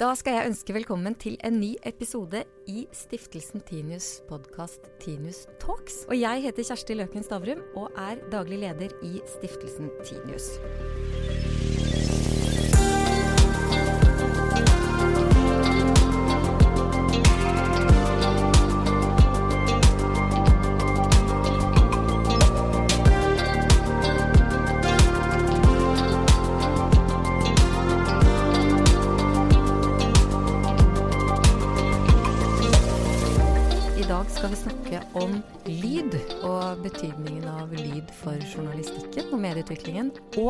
Da skal jeg ønske velkommen til en ny episode i Stiftelsen Tinius podkast Tinius Talks. Og jeg heter Kjersti Løken Stavrum og er daglig leder i Stiftelsen Tinius.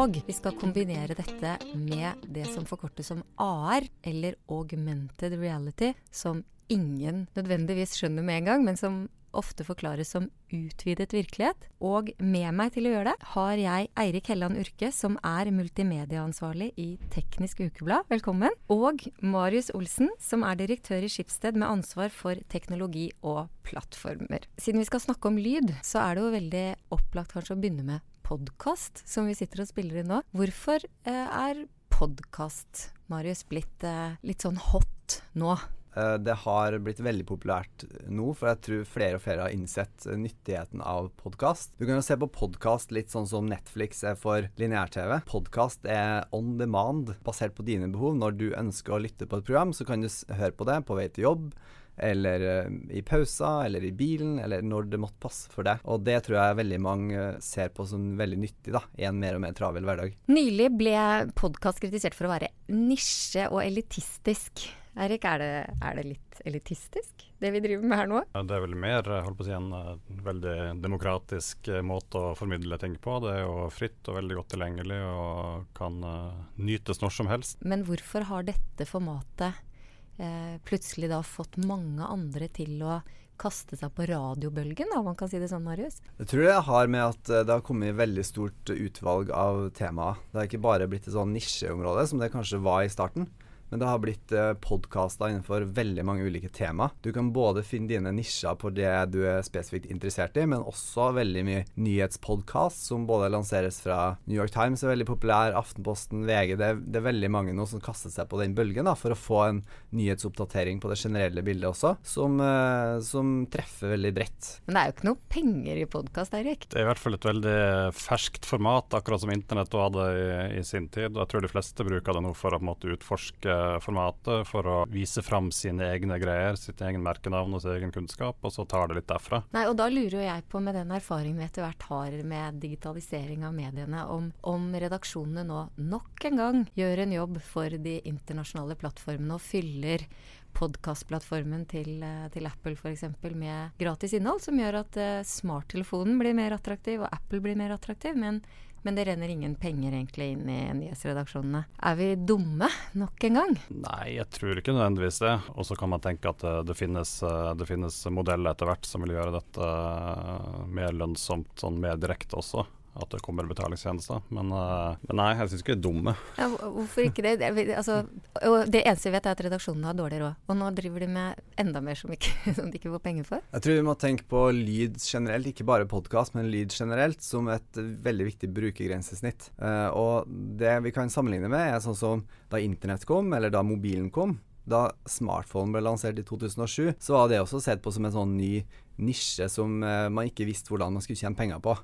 Og vi skal kombinere dette med det som forkortes som AR, eller augmented reality, som ingen nødvendigvis skjønner med en gang, men som ofte forklares som utvidet virkelighet. Og med meg til å gjøre det har jeg Eirik Helland Urke, som er multimediaansvarlig i Teknisk Ukeblad. Velkommen. Og Marius Olsen, som er direktør i Skipsted med ansvar for teknologi og plattformer. Siden vi skal snakke om lyd, så er det jo veldig opplagt kanskje å begynne med podkast, som vi sitter og spiller inn nå. Hvorfor eh, er podkast, Marius, blitt eh, litt sånn hot nå? Eh, Det har blitt veldig populært nå, for jeg tror flere og flere har innsett nyttigheten av podkast. Du kan jo se på podkast litt sånn som Netflix er for lineær-TV. Podkast er on demand, basert på dine behov. Når du ønsker å lytte på et program, så kan du høre på det på vei til jobb, eller eh, i pauser, eller i bilen, eller når det måtte passe for deg. Og det tror jeg veldig mange eh, ser på som veldig nyttig da, i en mer og mer travel hverdag. Nylig ble podkast kritisert for å være nisje og elitistisk. Erik, er det, er det litt elitistisk, det vi driver med her nå? Ja, Det er vel mer eh, holdt på å si, en veldig demokratisk måte å formidle ting på. Det er jo fritt og veldig godt tilgjengelig og kan nytes når som helst. Men hvorfor har dette formatet eh, plutselig da fått mange andre til å kaste seg på radiobølgen, om man kan si det sånn, Marius? Jeg tror det har med at eh, det har kommet veldig stort utvalg av temaer. Det har ikke bare blitt et sånn nisjeområde, som det kanskje var i starten. Men det har blitt eh, podkaster innenfor veldig mange ulike tema. Du kan både finne dine nisjer på det du er spesifikt interessert i, men også veldig mye nyhetspodkast som både lanseres fra New York Times, er veldig populær, Aftenposten, VG. Det er, det er veldig mange nå som kaster seg på den bølgen da, for å få en nyhetsoppdatering på det generelle bildet også, som, eh, som treffer veldig bredt. Men det er jo ikke noe penger i podkast, Eirik. Det er i hvert fall et veldig ferskt format, akkurat som internett hadde i, i sin tid. Og jeg tror de fleste bruker det nå for å på en måte utforske formatet, for å vise fram sine egne greier, sitt egen merkenavn og sin egen kunnskap, og så tar det litt derfra. Nei, og da lurer jo jeg på, med den erfaringen vi etter hvert har med digitalisering av mediene, om, om redaksjonene nå nok en gang gjør en jobb for de internasjonale plattformene og fyller podkastplattformen til, eh, til Apple f.eks. med gratis innhold, som gjør at uh, smarttelefonen blir mer attraktiv, og Apple blir mer attraktiv. Men, men det renner ingen penger egentlig inn i nyhetsredaksjonene. Er vi dumme nok en gang? Nei, jeg tror ikke nødvendigvis det. Og så kan man tenke at eh, det finnes, eh, det finnes modeller etter hvert som vil gjøre dette eh, mer lønnsomt sånn mer direkte også. At det kommer betalingstjenester. Men, eh, men nei, jeg syns ikke det er dumme. Ja, hvorfor ikke det? det? Altså, og det eneste vi vet, er at redaksjonene har dårlig råd. Og nå driver de med enda mer som, ikke, som de ikke får penger for. Jeg tror vi må tenke på lyd generelt, ikke bare podkast, men lyd generelt, som et veldig viktig brukergrensesnitt. Eh, og det vi kan sammenligne med, er sånn som da internett kom, eller da mobilen kom. Da smartphone ble lansert i 2007, så var det også sett på som en sånn ny nisje som eh, man ikke visste hvordan man skulle tjene penger på.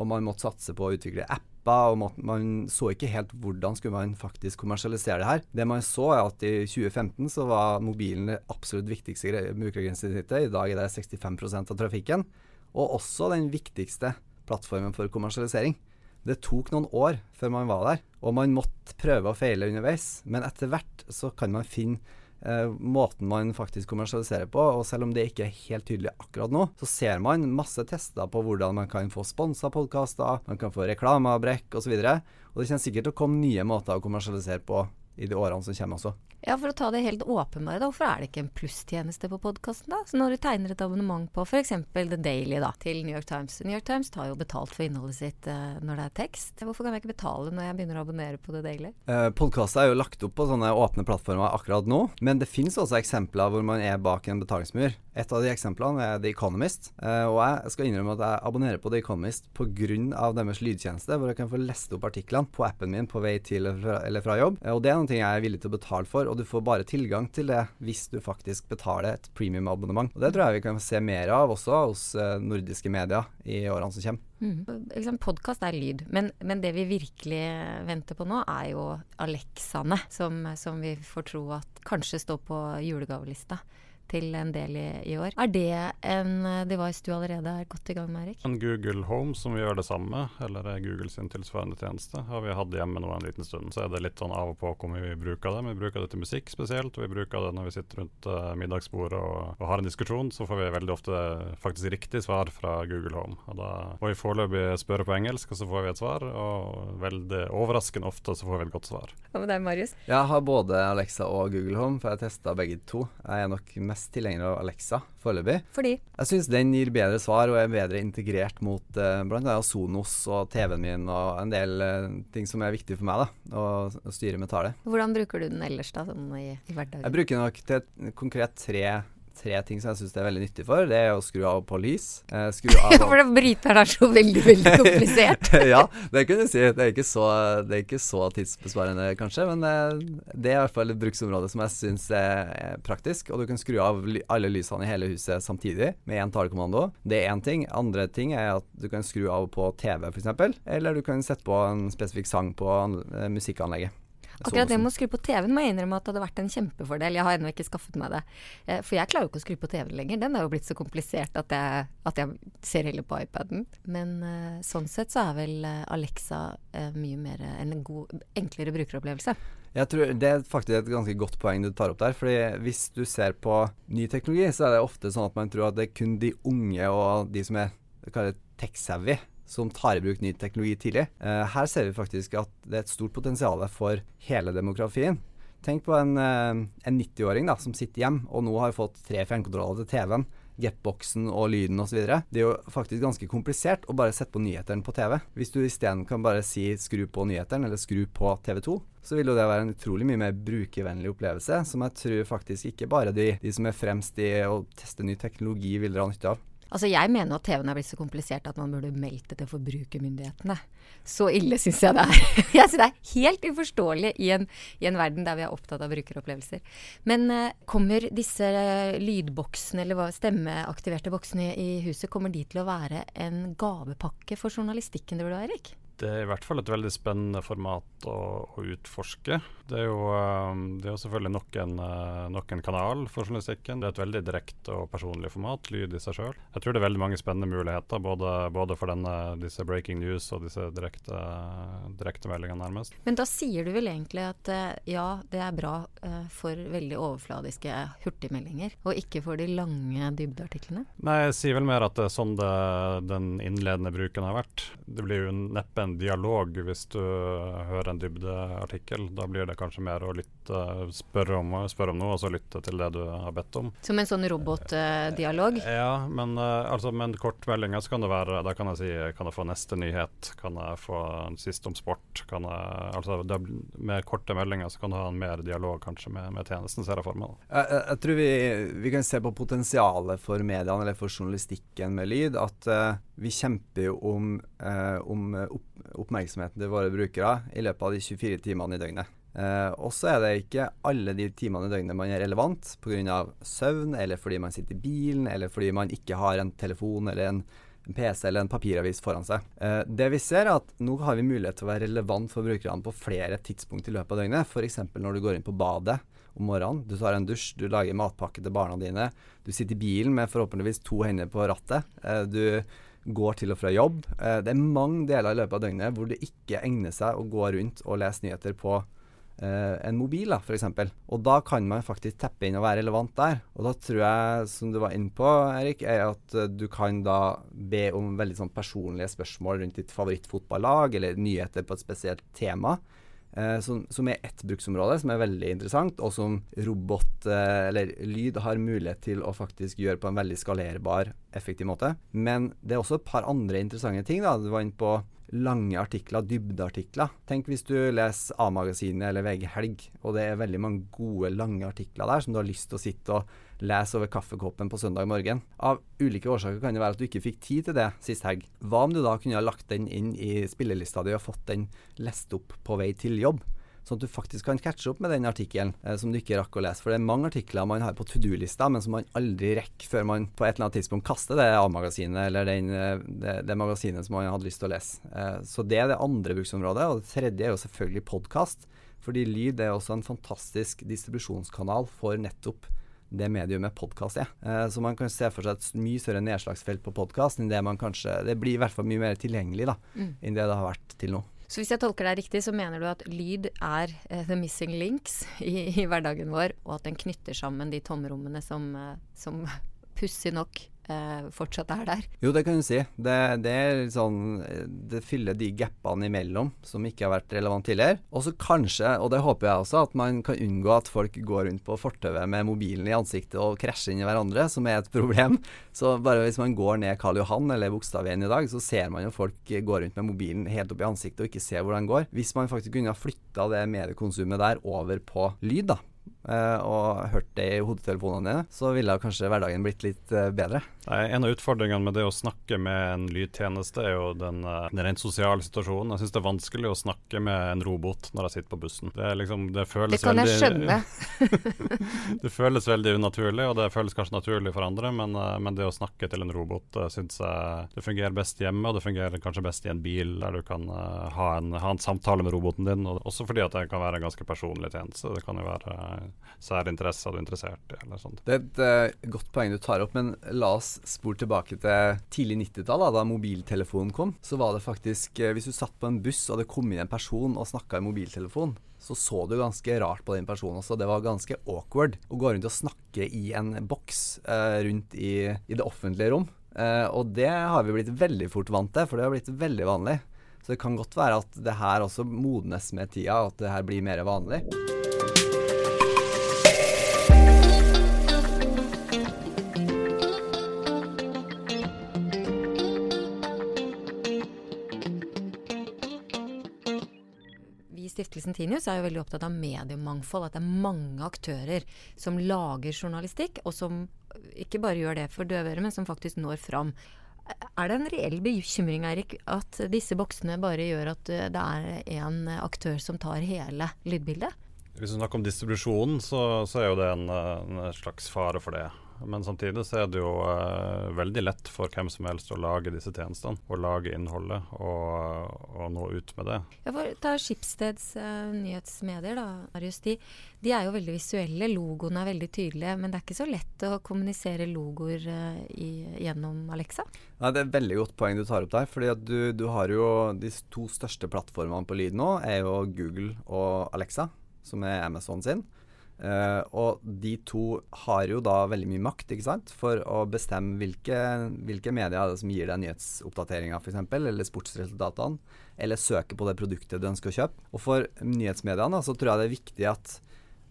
Og man måtte satse på å utvikle apper, og man så ikke helt hvordan skulle man faktisk kommersialisere det her. Det man så, er at i 2015 så var mobilen det absolutt viktigste gre- brukergrensesnittet. I dag er det 65% av trafikken. Og også den viktigste plattformen for kommersialisering. Det tok noen år før man var der, og man måtte prøve og feile underveis. Men etter hvert så kan man finne eh, måten man faktisk kommersialiserer på. Og selv om det ikke er helt tydelig akkurat nå, så ser man masse tester på hvordan man kan få sponsa podkaster, man kan få reklameavbrekk osv. Og, så og det kommer sikkert til å komme nye måter å kommersialisere på i de årene som kommer også. Ja, For å ta det helt åpenbare, da, hvorfor er det ikke en plusstjeneste på podkasten? Så Når du tegner et abonnement på f.eks. The Daily da, til New York Times. New York Times tar jo betalt for innholdet sitt eh, når det er tekst. Hvorfor kan jeg ikke betale når jeg begynner å abonnere på The Daily? Eh, Podkaster er jo lagt opp på sånne åpne plattformer akkurat nå, men det finnes også eksempler hvor man er bak en betalingsmur. Et av de eksemplene er The Economist, eh, og jeg skal innrømme at jeg abonnerer på The Economist pga. deres lydtjeneste, hvor jeg kan få lest opp artiklene på appen min på vei til eller fra, eller fra jobb. Eh, og det er noe jeg er villig til å betale for, og du får bare tilgang til det hvis du faktisk betaler et premium-abonnement. Og Det tror jeg vi kan se mer av også hos uh, nordiske medier i årene som kommer. Mm. Podkast er lyd, men, men, det vi virkelig venter på nå, er jo Alexaene, som, som vi får tro at kanskje står på julegavelista til en del i, i, år. Er det en device du allerede er godt i gang med, Erik? En Google Home som gjør det samme, eller Google sin tilsvarende tjeneste, har vi hatt hjemme nå en liten stund. Så er det litt sånn av og på hvor mye vi bruker det. Vi bruker det til musikk spesielt, og vi bruker det når vi sitter rundt uh, middagsbordet og, og, har en diskusjon. Så får vi veldig ofte faktisk riktig svar fra Google Home. Og da må vi foreløpig spørre på engelsk, og så får vi et svar. Og veldig overraskende ofte så får vi et godt svar. Hva med deg, Marius? Jeg har både Alexa og Google Home, for jeg testa begge to. Jeg er nok mest mest tilhenger av Alexa foreløpig. Fordi? Jeg syns den gir bedre svar og er bedre integrert mot uh, bl.a. Sonos og TV-en min og en del uh, ting som er viktig for meg da, å styre med tale. Hvordan bruker du den ellers da, sånn i, i hverdagen? Jeg bruker nok til konkret tre tre ting som jeg syns det er veldig nyttig for. Det er å skru av på lys. Eh, skru av for bryteren er så veldig, veldig komplisert. ja, det kan du si. Det er ikke så, det er ikke så tidsbesparende, kanskje, men eh, det er i hvert fall et bruksområde som jeg syns er praktisk. Og du kan skru av alle lysene i hele huset samtidig med én talekommando. Det er én ting. Andre ting er at du kan skru av på TV, f.eks. Eller du kan sette på en spesifikk sang på eh, musikkanlegget. Akkurat det med å skru på TV-en må jeg innrømme at det hadde vært en kjempefordel. Jeg har ennå ikke skaffet meg det. Eh, for jeg klarer jo ikke å skru på TV-en lenger. Den er jo blitt så komplisert at jeg, at jeg ser heller på iPaden. Men uh, sånn sett så er vel eh, Alexa mye mer en god, enklere brukeropplevelse. Jeg tror Det er faktisk et ganske godt poeng du tar opp der. fordi Hvis du ser på ny teknologi, så er det ofte sånn at man tror at det er kun de unge og de som er tech-savvy som tar i bruk ny teknologi tidlig. Uh, her ser vi faktisk at det er et stort potensial for hele demografien. Tenk på en, uh, en 90-åring som sitter hjem og nå har fått tre fjernkontroller til TV-en. Getboxen og lyden osv. Det er jo faktisk ganske komplisert å bare sette på nyhetene på TV. Hvis du isteden kan bare si 'skru på nyhetene' eller 'skru på TV2', så vil jo det være en utrolig mye mer brukervennlig opplevelse, som jeg tror faktisk ikke bare de, de som er fremst i å teste ny teknologi, vil dra nytte av. Altså Jeg mener at TV-en er blitt så komplisert at man burde meldt det til forbrukermyndighetene. Så ille syns jeg det er. jeg synes det er helt uforståelig i en, i en, verden der vi er opptatt av brukeropplevelser. Men eh, kommer disse lydboksene, eller stemmeaktiverte boksene i huset, kommer de til å være en gavepakke for journalistikken, tror du, Erik? Det er i hvert fall et veldig spennende format å, å utforske. Det er, jo, um, det er jo selvfølgelig nok en, uh, nok en, kanal for journalistikken. Det er et veldig direkte og personlig format, lyd i seg sjøl. Jeg tror det er veldig mange spennende muligheter, både, både for denne, disse breaking news og disse direkte, direktemeldingene, nærmest. Men da sier du vel egentlig at uh, ja, det er bra uh, for veldig overfladiske hurtigmeldinger, og ikke for de lange dybdeartiklene? Nei, jeg sier vel mer at det er sånn det, den innledende bruken har vært. Det blir jo neppe en en dialog hvis du hører en dybdeartikkel. Da blir det kanskje mer å lytte, spørre om, spørre om noe, og så lytte til det du har bedt om. Som en sånn robotdialog? Uh, ja, men uh, altså, med kortmeldinger så kan det være Da kan jeg si kan jeg få neste nyhet, kan jeg få en siste om sport. Kan jeg, altså, det, med korte meldinger så kan du ha en mer dialog kanskje med, med tjenesten, ser jeg for meg. Jeg, jeg, jeg, tror vi, vi, kan se på potensialet for mediene eller for journalistikken med lyd. At uh, vi kjemper jo om, om opp oppmerksomheten til våre brukere i løpet av de 24 timene i døgnet. Eh, og så er det ikke alle de timene i døgnet man er relevant pga. søvn, eller fordi man sitter i bilen, eller fordi man ikke har en telefon eller en, PC eller en papiravis foran seg. Eh, det vi ser, er at nå har vi mulighet til å være relevant for brukerne på flere tidspunkt i løpet av døgnet. F.eks. når du går inn på badet om morgenen, du tar en dusj, du lager matpakke til barna dine, du sitter i bilen med forhåpentligvis to hender på rattet. Eh, du går til og fra jobb. Eh, det er mange deler i løpet av døgnet hvor det ikke egner seg å gå rundt og lese nyheter på eh, en mobil, f.eks. Og da kan man faktisk teppe inn og være relevant der. Og da tror jeg, som du var inne på, Erik, er at eh, du kan da be om veldig sånn personlige spørsmål rundt ditt favorittfotballag, eller nyheter på et spesielt tema. Eh, som, som, er ett bruksområde som er veldig interessant, og som robot eh, eller lyd har mulighet til å faktisk gjøre på en veldig skalerbar, effektiv måte. Men det er også et par andre interessante ting. da, Du var inne på lange artikler, dybdeartikler. Tenk hvis du leser A-magasinet eller VG Helg, og det er veldig mange gode, lange artikler der som du har lyst til å sitte og lese over kaffekoppen på søndag morgen. Av ulike årsaker kan det være at du ikke fikk tid til det sist helg. Hva om du da kunne ha lagt den inn i spillelista di og fått den lest opp på vei til jobb? sånn at du faktisk kan catche opp med den artikkelen eh, som du ikke rakk å lese. For det er mange artikler man har på to do-lista, men som man aldri rekker før man på et eller annet tidspunkt kaster det A-magasinet eller den, eh, det, det, magasinet som man hadde lyst til å lese. Eh, så det er det andre bruksområdet. Og det tredje er jo selvfølgelig podkast. Fordi lyd er også en fantastisk distribusjonskanal for nettopp det mediumet podkast er. Eh, så man kan se for seg et mye større nedslagsfelt på podkast enn det man kanskje Det blir i hvert fall mye mer tilgjengelig da, mm. enn det det har vært til nå. Så hvis jeg tolker deg riktig, så mener du at lyd er uh, the missing links i, i, hverdagen vår, og at den knytter sammen de tomrommene som, uh, som pussig nok eh, fortsatt er der. Jo, det kan du si. Det, det, sånn Det fyller de gapene imellom som ikke har vært relevant tidligere. Og så kanskje, og det håper jeg også, at man kan unngå at folk går rundt på fortauet med mobilen i ansiktet og krasjer inn i hverandre, som er et problem. Så bare hvis man går ned Karl Johan eller Bogstadveien i dag, så ser man jo folk gå rundt med mobilen helt opp i ansiktet og ikke se hvor den går. Hvis man faktisk kunne ha flytta det mediekonsumet der over på lyd, da, og hørt det i hodetelefonene dine, så ville kanskje hverdagen blitt litt uh, bedre. En av utfordringene med det å snakke med en lydtjeneste, er jo den, uh, den rent sosiale situasjonen. Jeg syns det er vanskelig å snakke med en robot når jeg sitter på bussen. Det, liksom, det føles det kan veldig, jeg skjønne. det føles veldig unaturlig, og det føles kanskje naturlig for andre, men, men det å snakke til en robot syns jeg det fungerer best hjemme, og det fungerer kanskje best i en bil der du kan ha en, ha, en, samtale med roboten din, og også fordi at det kan være en ganske personlig tjeneste. Det kan jo være særinteresser du er interessert i. eller sånt. Det er et uh, godt poeng du tar opp, men la oss spore tilbake til tidlig 90-tall, da, mobiltelefonen kom. Så var det faktisk, uh, hvis du satt på en buss og det kom inn en person og snakka i mobiltelefon, så så du ganske rart på den personen også. Det var ganske awkward å gå rundt og snakke i en boks uh, rundt i, i, det offentlige rom. og det har vi blitt veldig fort vant til, for det har blitt veldig vanlig. Så det kan godt være at det her også modnes med tida, at det her blir mer vanlig. Stiftelsen Tinius er jo veldig opptatt av mediemangfold. At det er mange aktører som lager journalistikk, og som ikke bare gjør det for døvere, men som faktisk når fram. Er det en reell bekymring Erik, at disse boksene bare gjør at det er en aktør som tar hele lydbildet? Hvis du snakker om distribusjonen, så, så er jo det en, en slags fare for det. Men samtidig så er det jo uh, veldig lett for hvem som helst å lage disse tjenestene. Og lage innholdet og, og nå ut med det. Ja, for Ta Skipsteds uh, nyhetsmedier, da, Marius. De, de, er jo veldig visuelle. Logoene er veldig tydelige. Men det er ikke så lett å kommunisere logoer uh, i, gjennom Alexa? Nei, Det er et veldig godt poeng du tar opp der. fordi at du, du har jo De to største plattformene på lyd nå er jo Google og Alexa, som er Amazon sin. Uh, og de to har jo da veldig mye makt ikke sant? for å bestemme hvilke, hvilke medier som gir deg nyhetsoppdateringer f.eks., eller sportsresultatene, eller søker på det produktet du ønsker å kjøpe. Og for nyhetsmediene så tror jeg det er viktig at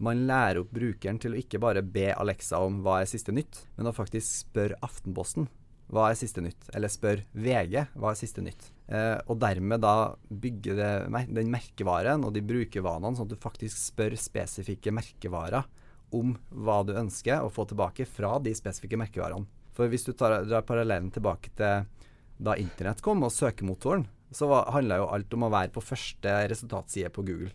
man lærer opp brukeren til å ikke bare be Alexa om hva er siste nytt, men å faktisk spørre Aftenposten hva er siste nytt? Eller spør VG hva er siste nytt? Eh, og dermed da bygge det, den merkevaren og de brukervanene, sånn at du faktisk spør spesifikke merkevarer om hva du ønsker å få tilbake fra de spesifikke merkevarene. For hvis du tar, drar parallellen tilbake til da internett kom og søkemotoren, så handla jo alt om å være på første resultatside på Google.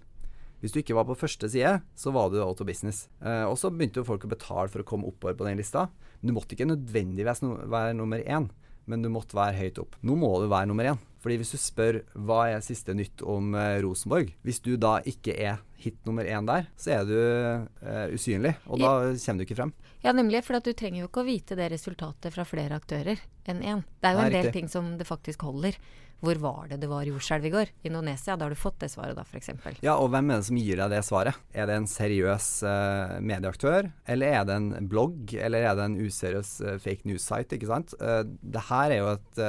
Hvis du ikke var på første side, så var du out of business. Eh, og så begynte jo folk å betale for å komme oppover på den lista. Men du måtte ikke nødvendigvis være nummer én, men du måtte være høyt opp. Nå må du være nummer én. Fordi hvis du spør hva er siste nytt om eh, Rosenborg, hvis du da ikke er hit nummer én der, så er du eh, usynlig. Og da kommer du ikke frem. Ja, nemlig. For du trenger jo ikke å vite det resultatet fra flere aktører enn én. Det er jo Nei, en del riktig. ting som det faktisk holder. Hvor var det det var jordskjelv i går? Indonesia. Da har du fått det svaret, da, f.eks. Ja, og hvem er det som gir deg det svaret? Er det en seriøs uh, medieaktør, eller er det en blogg, eller er det en useriøs uh, fake news-site, ikke sant? Uh, det her er jo et,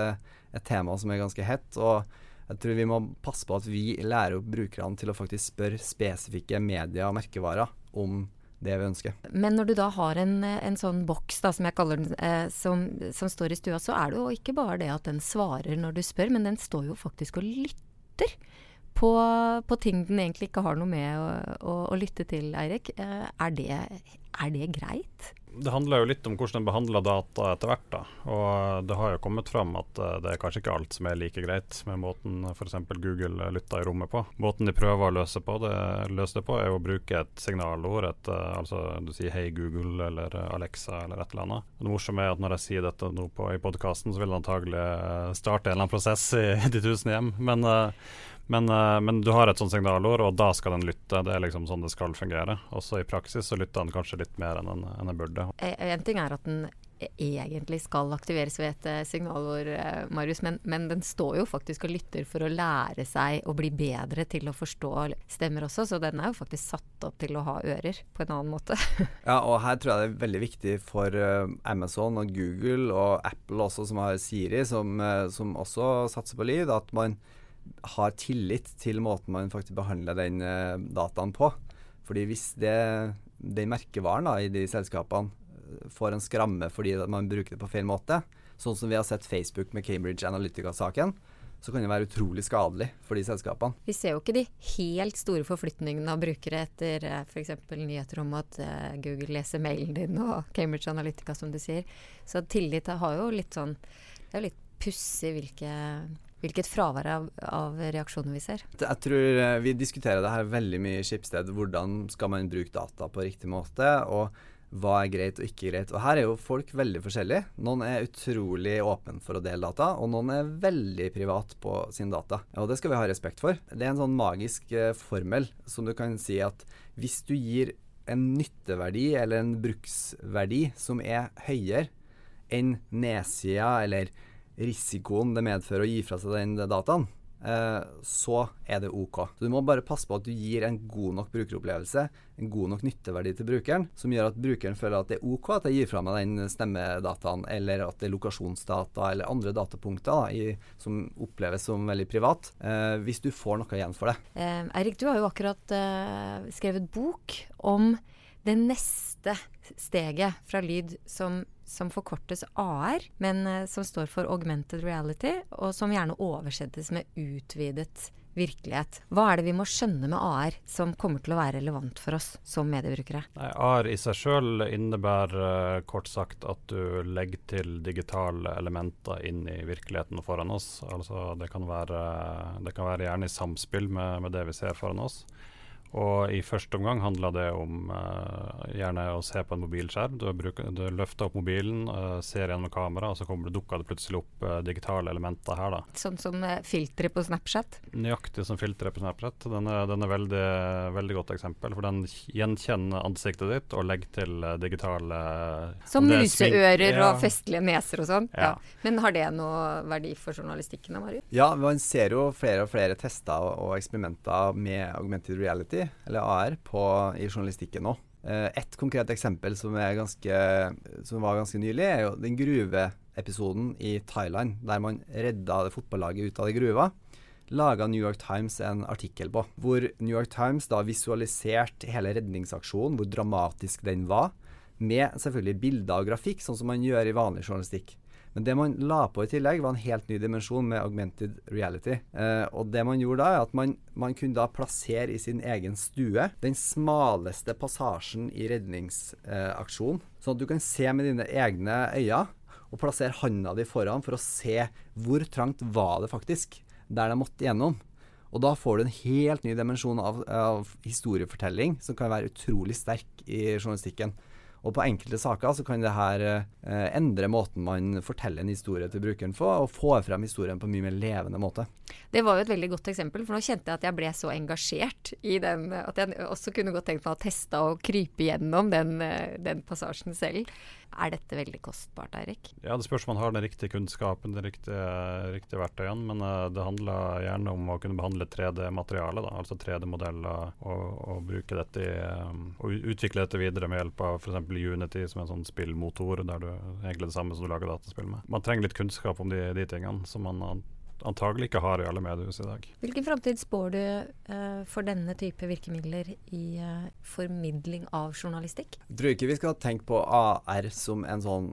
et tema som er ganske hett. og jeg tror vi må passe på at vi lærer opp brukerne til å faktisk spørre spesifikke medier og merkevarer om det vi ønsker. Men når du da har en, en sånn boks, da, som jeg kaller den, eh, som, som, står i stua, så er det jo ikke bare det at den svarer når du spør, men den står jo faktisk og lytter. På, på ting den egentlig ikke har noe med å, å, å lytte til, Eirik. Eh, er, er det greit? Det handler jo litt om hvordan en behandler data etter hvert. da, og Det har jo kommet fram at uh, det er kanskje ikke alt som er like greit med måten f.eks. Google lytter i rommet på. Måten de prøver å løse, på det, løse det på, er å bruke et signalord. Et, uh, altså du sier 'Hei, Google' eller Alexa eller et eller annet. Det morsomme er at når jeg sier dette nå på, i podkasten, så vil det antagelig starte en eller annen prosess i de tusen hjem. Men uh, men, uh, men, du har et sånt signalord, og da skal den lytte. Det er liksom sånn det skal fungere. Også i praksis så lytter den kanskje litt mer enn den, burde. Eh, en ting er at den egentlig skal aktiveres ved et eh, signalord, Marius, men, men, den står jo faktisk og lytter for å lære seg å bli bedre til å forstå stemmer også, så den er jo faktisk satt opp til å ha ører på en annen måte. ja, og her tror jeg det er veldig viktig for Amazon og Google og Apple også, som har Siri, som, som også satser på lyd, at man har tillit til måten man faktisk behandler den uh, dataen på. Fordi hvis det, den merkevaren da, i de selskapene eh, får en skramme fordi man bruker det på feil måte, sånn som vi har sett Facebook med Cambridge Analytica-saken, så kan det være utrolig skadelig for de selskapene. Vi ser jo ikke de helt store forflytningene av brukere etter uh, f.eks. nyheter om at Google leser mailen din og Cambridge Analytica, som du sier. Så tillit har jo litt sånn Det er jo litt pussig hvilke hvilket fravær av, av, reaksjoner vi ser. Jeg tror eh, Vi diskuterer det her veldig mye i Skipsted. Hvordan skal man bruke data på riktig måte? og hva er greit og ikke greit. Og Her er jo folk veldig forskjellige. Noen er utrolig åpne for å dele data, og noen er veldig privat på sin data. Og Det skal vi ha respekt for. Det er en sånn magisk uh, formel som du kan si at hvis du gir en nytteverdi eller en bruksverdi som er høyere enn nedsida eller risikoen det medfører å gi fra seg den dataen, eh, så er det OK. Så Du må bare passe på at du gir en god nok brukeropplevelse, en god nok nytteverdi til brukeren, som gjør at brukeren føler at det er OK at jeg gir fra meg den stemmedataen, eller at det er lokasjonsdata eller andre datapunkter da, i, som oppleves som veldig privat, eh, hvis du får noe igjen for det. Eh, Eirik, du har jo akkurat eh, skrevet bok om det neste steget fra lyd som som forkortes AR, men uh, som står for augmented reality, og som gjerne oversettes med utvidet virkelighet. Hva er det vi må skjønne med AR som kommer til å være relevant for oss som mediebrukere? Nei, AR i seg sjøl innebærer uh, kort sagt at du legger til digitale elementer inn i virkeligheten foran oss. Altså det kan være, det kan være gjerne i samspill med, med det vi ser foran oss. Og i første omgang handla det om uh, gjerne å se på en mobilskjerm. Du, bruker, du løfter opp mobilen, uh, ser gjennom kamera, og så kommer det, dukker det plutselig opp uh, digitale elementer her. da. Sånn som filteret på Snapchat? Nøyaktig som filteret på Snapchat. Den er, den er veldig, veldig godt eksempel. For den gjenkjenner ansiktet ditt og legger til digitale Som museører ja. og festlige neser og sånn? Ja. ja. Men har det noe verdi for journalistikken? Marius? Ja, man ser jo flere og flere tester og, og eksperimenter med augmented reality eller AR, på, i journalistikken nå. Eh, et konkret eksempel som, ganske, som, var ganske nylig, er jo den gruveepisoden i Thailand, der man redda det fotballaget ut av det gruva. Laga New York Times en artikkel på, hvor New York Times da visualiserte hele redningsaksjonen, hvor dramatisk den var, med selvfølgelig bilder og grafikk, sånn som man gjør i vanlig journalistikk. Men det man la på i tillegg, var en helt ny dimensjon med augmented reality. Eh, og det man gjorde da, er at man, man, kunne da plassere i sin egen stue den smaleste passasjen i redningsaksjonen. Eh, sånn at du kan se med dine egne øyne og plassere handa di foran for å se hvor trangt var det faktisk der de måtte gjennom. Og da får du en helt ny dimensjon av, av historiefortelling som kan være utrolig sterk i journalistikken. Og på enkelte saker så kan det her eh, endre måten man forteller en historie til brukeren på, og få frem historien på en mye mer levende måte. Det var jo et veldig godt eksempel, for nå kjente jeg at jeg ble så engasjert i den at jeg også kunne godt tenkt meg å teste og krype gjennom den, eh, den passasjen selv. Er dette veldig kostbart, Eirik? Ja, Det spørs om man har den riktige kunnskapen, de riktige, riktige verktøyene. Men uh, det handler gjerne om å kunne behandle 3D-materiale, altså 3D-modeller, og, og, bruke dette i, um, og utvikle dette videre med hjelp av f.eks. Unity, som er en sånn spillmotor, der du egentlig det samme som du lager dataspill med. Man trenger litt kunnskap om de, de tingene som man antagelig ikke har i alle mediehus i dag. Hvilken framtid spår du uh, for denne type virkemidler i uh, formidling av journalistikk? Jeg tror ikke vi skal tenke på AR som en sånn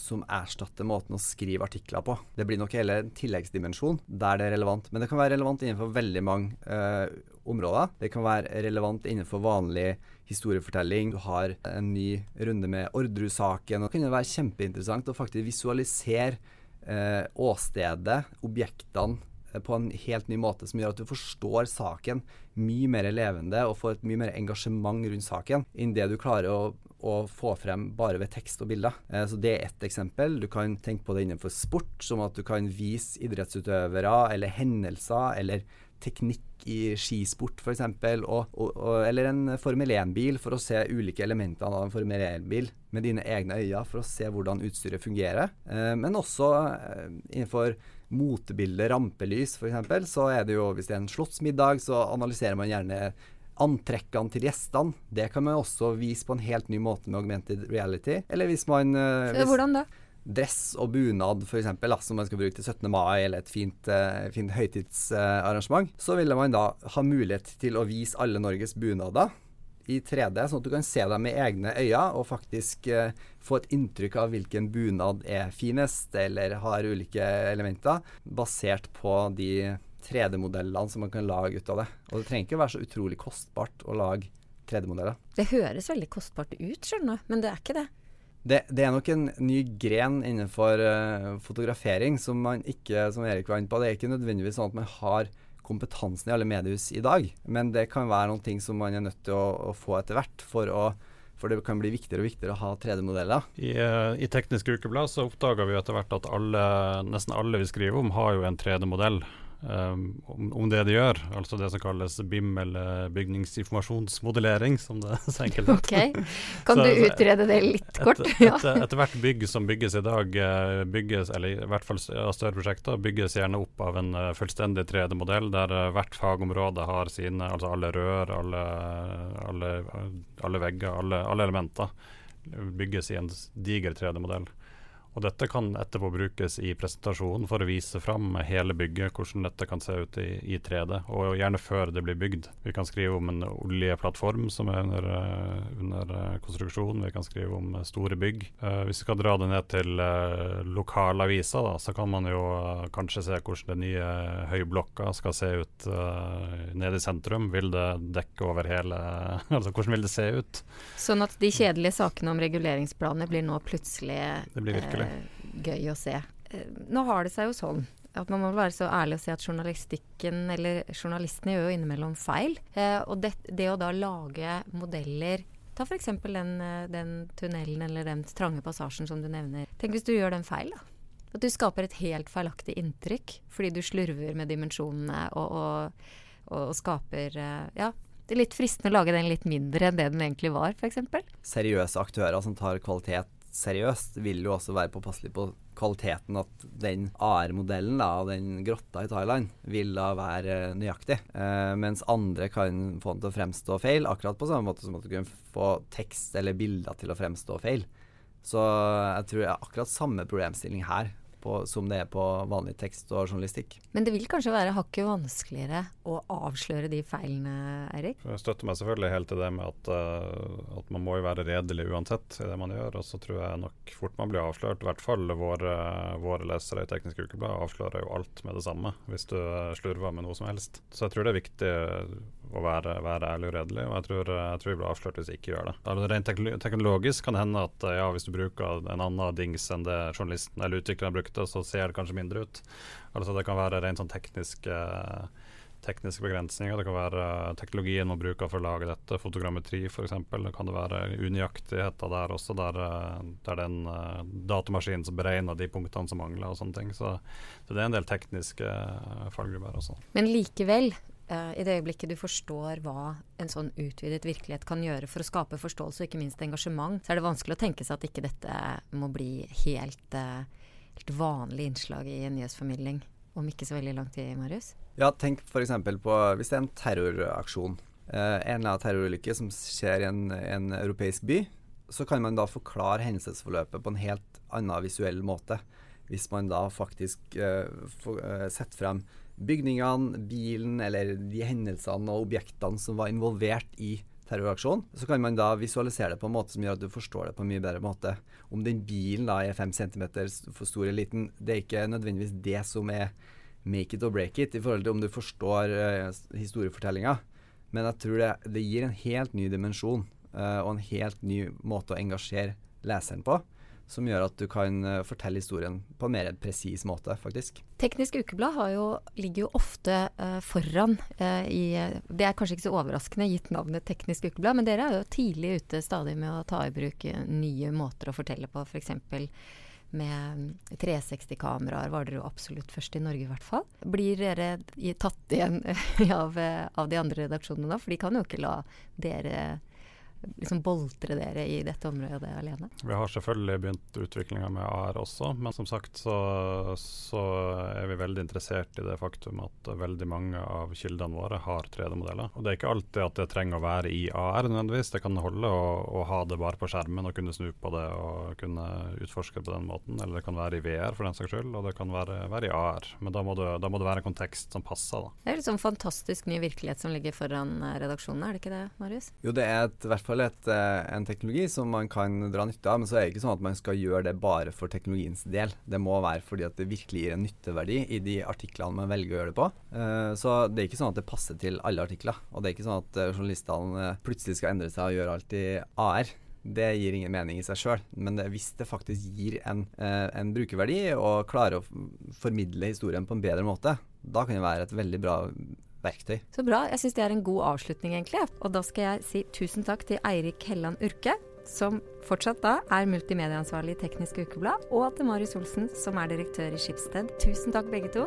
som erstatter måten å skrive artikler på. Det blir nok hele en tilleggsdimensjon der det er relevant. Men det kan være relevant innenfor veldig mange uh, områder. Det kan være relevant innenfor vanlig historiefortelling. Du har en ny runde med Orderud-saken. Det kan være kjempeinteressant å faktisk visualisere eh, åstedet, objektene, eh, på en helt ny måte, som gjør at du forstår saken mye mer levende og får et mye mer engasjement rundt saken enn det du klarer å, å få frem bare ved tekst og bilder. Eh, så Det er ett eksempel. Du kan tenke på det innenfor sport, som at du kan vise idrettsutøvere eller hendelser eller teknikk i skisport f.eks., eller en Formel 1-bil for å se ulike elementer av en Formel 1-bil med dine egne øyne for å se hvordan utstyret fungerer. Eh, men også eh, innenfor motebilde, rampelys f.eks., så er det jo hvis det er en slottsmiddag, så analyserer man gjerne antrekkene til gjestene. Det kan man også vise på en helt ny måte med augmented reality. Eller hvis man eh, hvis, Hvordan da? Dress og bunad f.eks., som man skal bruke til 17. mai eller et fint, uh, fint høytidsarrangement, så ville man da ha mulighet til å vise alle Norges bunader i 3D, sånn at du kan se dem med egne øyne og faktisk uh, få et inntrykk av hvilken bunad er finest, eller har ulike elementer, basert på de 3D-modellene som man kan lage ut av det. Og det trenger ikke være så utrolig kostbart å lage 3D-modeller. Det høres veldig kostbart ut, skjønner du, men det er ikke det. Det, det, er nok en ny gren innenfor uh, fotografering som man ikke, som Erik var inne på, det er ikke nødvendigvis sånn at man har kompetansen i alle mediehus i dag, men det kan være noen ting som man er nødt til å, å få etter hvert for å for det kan bli viktigere og viktigere å ha 3D-modeller. I, uh, I, Teknisk Ukeblad så oppdaga vi etter hvert at alle, nesten alle vi skriver om, har jo en 3D-modell. Um, om, det de gjør, altså det som kalles BIM, eller bygningsinformasjonsmodellering, som det så enkelt heter. Okay. Kan så, du utrede det litt kort? Etter, et, etter, hvert bygg som bygges i dag, eh, bygges, eller i hvert fall av større prosjekter, bygges gjerne opp av en uh, fullstendig 3D-modell, der uh, hvert fagområde har sine, altså alle rør, alle, alle, alle vegger, alle, alle elementer, bygges i en diger 3D-modell. Og dette kan etterpå brukes i presentasjonen for å vise fram hele bygget, hvordan dette kan se ut i, i 3D, og gjerne før det blir bygd. Vi kan skrive om en oljeplattform som er under, uh, under uh, konstruksjon, vi kan skrive om uh, store bygg. hvis vi skal dra det ned til lokalavisa, da, så kan man jo kanskje se hvordan den nye høyblokka skal se ut nede i sentrum. Vil det dekke over hele Altså hvordan vil det se ut? Sånn at de kjedelige sakene om reguleringsplaner blir nå plutselig Det blir virkelig gøy å se. Eh, nå har det seg jo sånn at man må være så ærlig å si at journalistikken, eller journalistene, gjør jo innimellom feil. Eh, og det, det, å da lage modeller Ta f.eks. Den, eh, den tunnelen eller den trange passasjen som du nevner. Tenk hvis du gjør den feil, da. At du skaper et helt feilaktig inntrykk fordi du slurver med dimensjonene og, og, og skaper Ja, det er litt fristende å lage den litt mindre enn det den egentlig var, f.eks. Seriøse aktører som tar kvalitet seriøst, vil jo også være påpasselig på kvaliteten at den AR-modellen av den grotta i Thailand vil da være nøyaktig. Eh, mens andre kan få den til å fremstå feil, akkurat på samme måte som at du kan få tekst eller bilder til å fremstå feil. Så jeg tror det akkurat samme problemstilling her på, som det er på vanlig tekst og journalistikk. Men det vil kanskje være hakket vanskeligere å avsløre de feilene, Eirik? Jeg støtter meg selvfølgelig helt til det med at, uh, at man må jo være redelig uansett i det man gjør. Og så tror jeg nok fort man blir avslørt. I hvert fall våre, våre lesere i Teknisk Ukeblad avslører jo alt med det samme hvis du slurver med noe som helst. Så jeg tror det er viktig å være, være ærlig og redelig, og jeg tror, jeg tror vi blir avslørt hvis vi ikke gjør det. Altså, rent teknologisk kan det hende at ja, hvis du bruker en annen dings enn det journalisten eller utvikleren brukte, så ser det kanskje mindre ut. Altså Det kan være rent sånn tekniske, tekniske begrensninger. Det kan være teknologien man bruker for å lage dette, fotogrammetri f.eks. Det kan det være unøyaktigheter der også, der, der den en datamaskinen som beregner de punktene som mangler og sånne ting. Så, så det er en del tekniske fallgrupper også. Men likevel, i det øyeblikket du forstår hva en sånn utvidet virkelighet kan gjøre for å skape forståelse og ikke minst engasjement, så er det vanskelig å tenke seg at ikke dette må bli helt, uh, helt vanlig innslag i en nyhetsformidling om ikke så veldig lang tid, Marius? Ja, tenk f.eks. på hvis det er en terroraksjon. Eh, en eller annen terrorulykke som skjer i en, en europeisk by, så kan man da forklare hendelsesforløpet på en helt annen visuell måte. Hvis man da faktisk eh, for, eh, setter frem bygningene, bilen eller de hendelsene og objektene som var involvert i terroraksjonen, så kan man da visualisere det på en måte som gjør at du forstår det på en mye bedre måte. Om den bilen da er fem centimeter for stor eller liten, det er ikke nødvendigvis det som er make it or break it i forhold til om du forstår uh, historiefortellinga. Men jeg tror det, det gir en helt ny dimensjon uh, og en helt ny måte å engasjere leseren på. Som gjør at du kan uh, fortelle historien på en mer presis måte, faktisk. Teknisk Ukeblad jo, ligger jo ofte uh, foran i Det er kanskje ikke så overraskende gitt navnet Teknisk Ukeblad, men dere er jo tidlig ute stadig med å ta i bruk nye måter å fortelle på. F.eks. med 360-kameraer var dere jo absolutt først i Norge, i hvert fall. Blir dere tatt igjen av, av de andre redaksjonene da? For de kan jo ikke la dere liksom boltre dere i dette området alene? Vi har selvfølgelig begynt utviklinga med AR også, men som sagt så, så, er vi veldig interessert i det faktum at veldig mange av kildene våre har 3D-modeller. Og Det er ikke alltid at det trenger å være i AR nødvendigvis, det kan holde å, å, ha det bare på skjermen og kunne snu på det og kunne utforske det på den måten. Eller det kan være i VR for den saks skyld, og det kan være, være i AR. Men da må, det, da må, det, være en kontekst som passer. Da. Det er liksom fantastisk ny virkelighet som ligger foran redaksjonen, er det ikke det, Marius? Jo, det er et, hvert fall et, eh, en teknologi som man kan dra nytte av. Men så er det ikke sånn at man skal gjøre det bare for teknologiens del. Det må være fordi at det virkelig gir en nytteverdi i de artiklene man velger å gjøre det på. Uh, så det er ikke sånn at det passer til alle artikler. Og det er ikke sånn at uh, journalistene plutselig skal endre seg og gjøre alt i AR. Det gir ingen mening i seg sjøl, men det, hvis det faktisk gir en, eh, en, brukerverdi og klarer å formidle historien på en bedre måte, da kan det være et veldig bra verktøy. Så bra. Jeg syns det er en god avslutning, egentlig. Og da skal jeg si tusen takk til Eirik Helland Urke, som fortsatt da er multimedieansvarlig i Teknisk Ukeblad, og til Marius Olsen, som er direktør i Skipsted. Tusen takk, begge to.